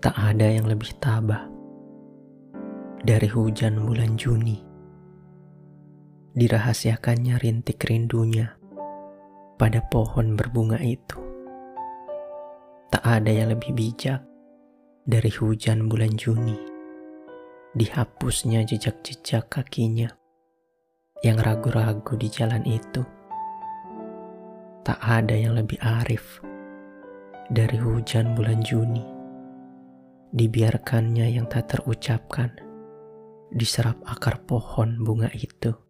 Tak ada yang lebih tabah dari hujan bulan Juni. Dirahasiakannya rintik rindunya pada pohon berbunga itu. Tak ada yang lebih bijak dari hujan bulan Juni. Dihapusnya jejak-jejak kakinya yang ragu-ragu di jalan itu. Tak ada yang lebih arif dari hujan bulan Juni. Dibiarkannya yang tak terucapkan diserap akar pohon bunga itu.